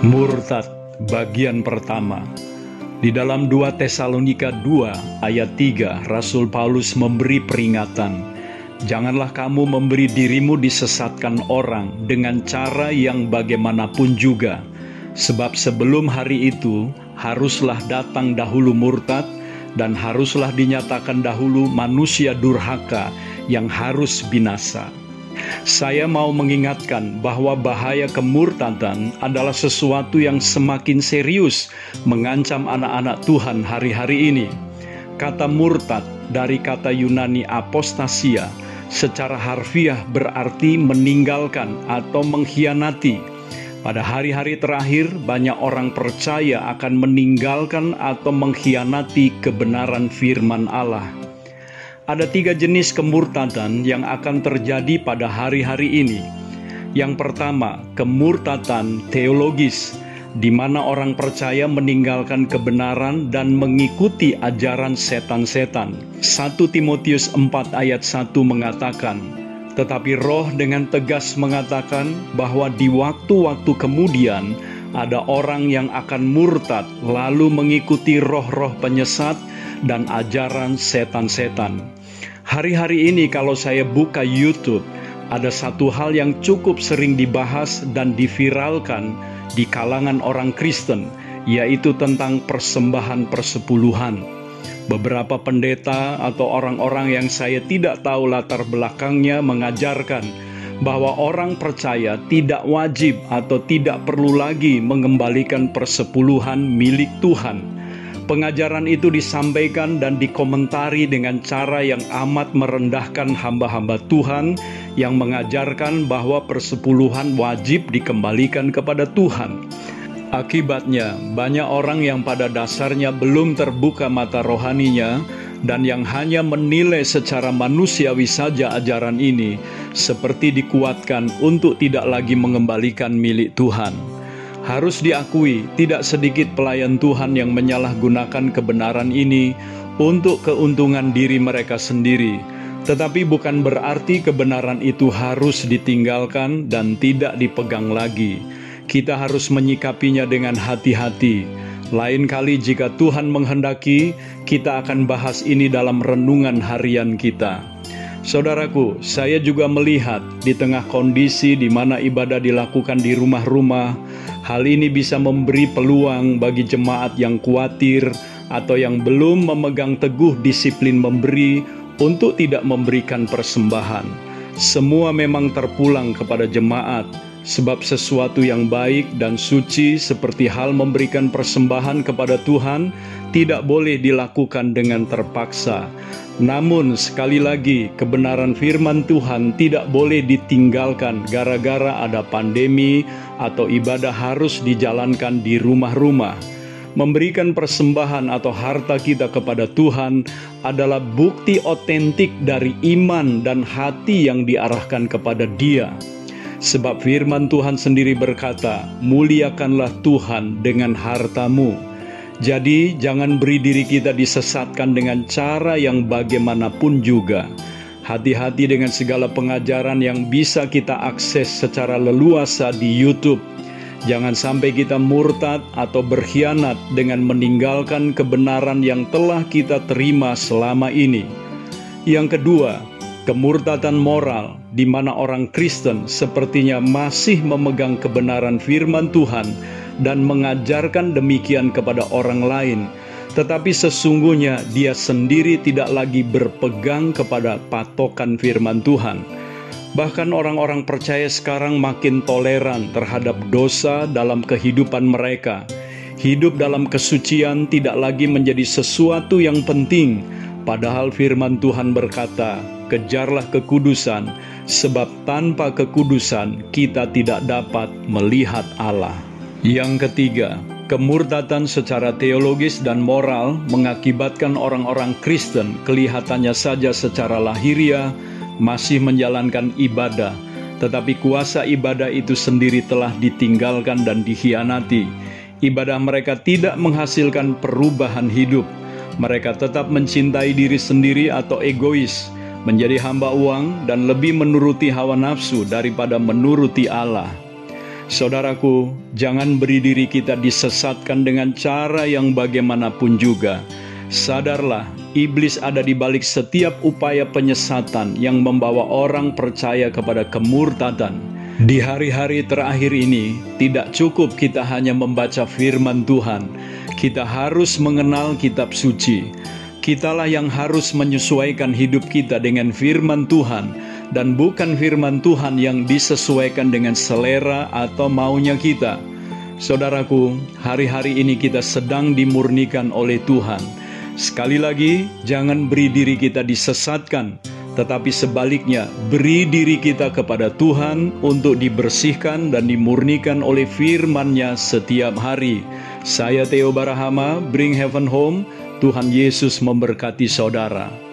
Murtad bagian pertama. Di dalam 2 Tesalonika 2 ayat 3 Rasul Paulus memberi peringatan Janganlah kamu memberi dirimu disesatkan orang dengan cara yang bagaimanapun juga. Sebab sebelum hari itu haruslah datang dahulu murtad dan haruslah dinyatakan dahulu manusia durhaka yang harus binasa saya mau mengingatkan bahwa bahaya kemurtadan adalah sesuatu yang semakin serius mengancam anak-anak Tuhan hari-hari ini. Kata murtad dari kata Yunani apostasia secara harfiah berarti meninggalkan atau mengkhianati. Pada hari-hari terakhir, banyak orang percaya akan meninggalkan atau mengkhianati kebenaran firman Allah. Ada tiga jenis kemurtadan yang akan terjadi pada hari-hari ini. Yang pertama, kemurtadan teologis, di mana orang percaya meninggalkan kebenaran dan mengikuti ajaran setan-setan. 1 Timotius 4 ayat 1 mengatakan, tetapi roh dengan tegas mengatakan bahwa di waktu-waktu kemudian ada orang yang akan murtad lalu mengikuti roh-roh penyesat dan ajaran setan-setan. Hari-hari ini kalau saya buka YouTube, ada satu hal yang cukup sering dibahas dan diviralkan di kalangan orang Kristen, yaitu tentang persembahan persepuluhan. Beberapa pendeta atau orang-orang yang saya tidak tahu latar belakangnya mengajarkan bahwa orang percaya tidak wajib atau tidak perlu lagi mengembalikan persepuluhan milik Tuhan Pengajaran itu disampaikan dan dikomentari dengan cara yang amat merendahkan hamba-hamba Tuhan yang mengajarkan bahwa persepuluhan wajib dikembalikan kepada Tuhan. Akibatnya, banyak orang yang pada dasarnya belum terbuka mata rohaninya dan yang hanya menilai secara manusiawi saja ajaran ini, seperti dikuatkan untuk tidak lagi mengembalikan milik Tuhan. Harus diakui, tidak sedikit pelayan Tuhan yang menyalahgunakan kebenaran ini untuk keuntungan diri mereka sendiri, tetapi bukan berarti kebenaran itu harus ditinggalkan dan tidak dipegang lagi. Kita harus menyikapinya dengan hati-hati. Lain kali, jika Tuhan menghendaki, kita akan bahas ini dalam renungan harian kita. Saudaraku, saya juga melihat di tengah kondisi di mana ibadah dilakukan di rumah-rumah, hal ini bisa memberi peluang bagi jemaat yang khawatir atau yang belum memegang teguh disiplin memberi untuk tidak memberikan persembahan. Semua memang terpulang kepada jemaat, sebab sesuatu yang baik dan suci seperti hal memberikan persembahan kepada Tuhan tidak boleh dilakukan dengan terpaksa. Namun, sekali lagi, kebenaran firman Tuhan tidak boleh ditinggalkan gara-gara ada pandemi atau ibadah harus dijalankan di rumah-rumah. Memberikan persembahan atau harta kita kepada Tuhan adalah bukti otentik dari iman dan hati yang diarahkan kepada Dia. Sebab firman Tuhan sendiri berkata, "Muliakanlah Tuhan dengan hartamu." Jadi, jangan beri diri kita disesatkan dengan cara yang bagaimanapun juga. Hati-hati dengan segala pengajaran yang bisa kita akses secara leluasa di YouTube. Jangan sampai kita murtad atau berkhianat dengan meninggalkan kebenaran yang telah kita terima selama ini. Yang kedua, kemurtadan moral di mana orang Kristen sepertinya masih memegang kebenaran firman Tuhan dan mengajarkan demikian kepada orang lain, tetapi sesungguhnya dia sendiri tidak lagi berpegang kepada patokan firman Tuhan. Bahkan orang-orang percaya sekarang makin toleran terhadap dosa dalam kehidupan mereka. Hidup dalam kesucian tidak lagi menjadi sesuatu yang penting, padahal firman Tuhan berkata, "Kejarlah kekudusan, sebab tanpa kekudusan kita tidak dapat melihat Allah." Yang ketiga, kemurtatan secara teologis dan moral mengakibatkan orang-orang Kristen kelihatannya saja secara lahiriah masih menjalankan ibadah, tetapi kuasa ibadah itu sendiri telah ditinggalkan dan dikhianati. Ibadah mereka tidak menghasilkan perubahan hidup. Mereka tetap mencintai diri sendiri atau egois, menjadi hamba uang dan lebih menuruti hawa nafsu daripada menuruti Allah. Saudaraku, jangan beri diri kita disesatkan dengan cara yang bagaimanapun juga. Sadarlah, iblis ada di balik setiap upaya penyesatan yang membawa orang percaya kepada kemurtadan. Di hari-hari terakhir ini, tidak cukup kita hanya membaca firman Tuhan, kita harus mengenal kitab suci. Kitalah yang harus menyesuaikan hidup kita dengan firman Tuhan, dan bukan firman Tuhan yang disesuaikan dengan selera atau maunya kita. Saudaraku, hari-hari ini kita sedang dimurnikan oleh Tuhan. Sekali lagi, jangan beri diri kita disesatkan, tetapi sebaliknya, beri diri kita kepada Tuhan untuk dibersihkan dan dimurnikan oleh firman-Nya setiap hari. Saya Theo Barahama, Bring Heaven Home. Tuhan Yesus memberkati saudara.